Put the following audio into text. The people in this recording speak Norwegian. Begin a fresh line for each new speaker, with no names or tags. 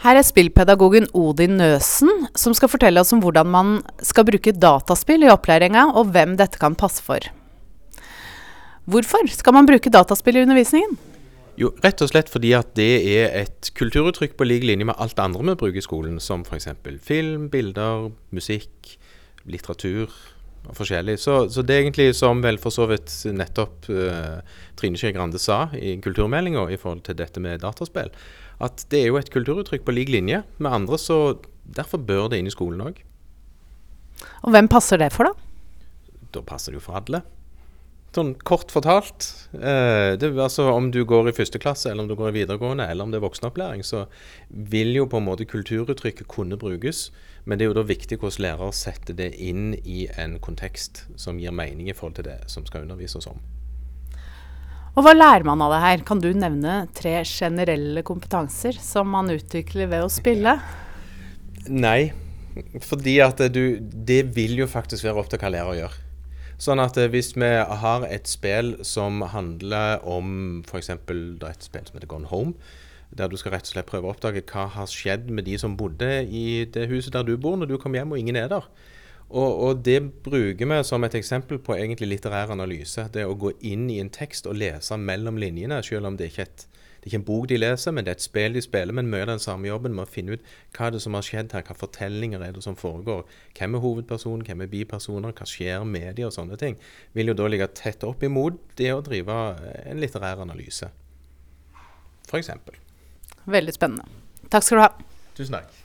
Her er spillpedagogen Odin Nøsen, som skal fortelle oss om hvordan man skal bruke dataspill i opplæringa, og hvem dette kan passe for. Hvorfor skal man bruke dataspill i undervisningen?
Jo, rett og slett fordi at det er et kulturuttrykk på lik linje med alt andre vi bruker i skolen, som f.eks. film, bilder, musikk, litteratur forskjellig. Så, så, det er egentlig som vel for så vidt nettopp uh, Trine Skei Grande sa i kulturmeldinga i forhold til dette med dataspill, at det er jo et kulturuttrykk på lik linje med andre, så derfor bør det inn i skolen òg.
Og hvem passer det for, da?
Da passer det jo for alle. Sånn kort fortalt, eh, det, altså om du går i første klasse, eller om du går i videregående, eller om det er voksenopplæring, så vil jo på en måte kulturuttrykket kunne brukes. Men det er jo da viktig hvordan lærer setter det inn i en kontekst som gir mening i forhold til det som skal undervises om.
Og Hva lærer man av det her? Kan du nevne tre generelle kompetanser som man utvikler ved å spille?
Nei, fordi at du, det vil jo faktisk være opp til hva lærer gjør. Sånn at eh, hvis vi har et spill som handler om f.eks. et spill som heter Gone Home, der du skal rett og slett prøve å oppdage hva har skjedd med de som bodde i det huset der du bor, når du kom hjem og ingen er der. Og, og, det bruker vi som et eksempel på egentlig litterær analyse. Det å gå inn i en tekst og lese mellom linjene, selv om det ikke er et det er ikke en bok de leser, men det er et spill de spiller. Men mye av den samme jobben med å finne ut hva er det som har skjedd her, hva fortellinger er det som foregår. Hvem er hovedpersonen, hvem er bipersoner, hva skjer med de og sånne ting. Vil jo da ligge tett opp imot det å drive en litterær analyse, f.eks.
Veldig spennende. Takk skal du ha.
Tusen takk.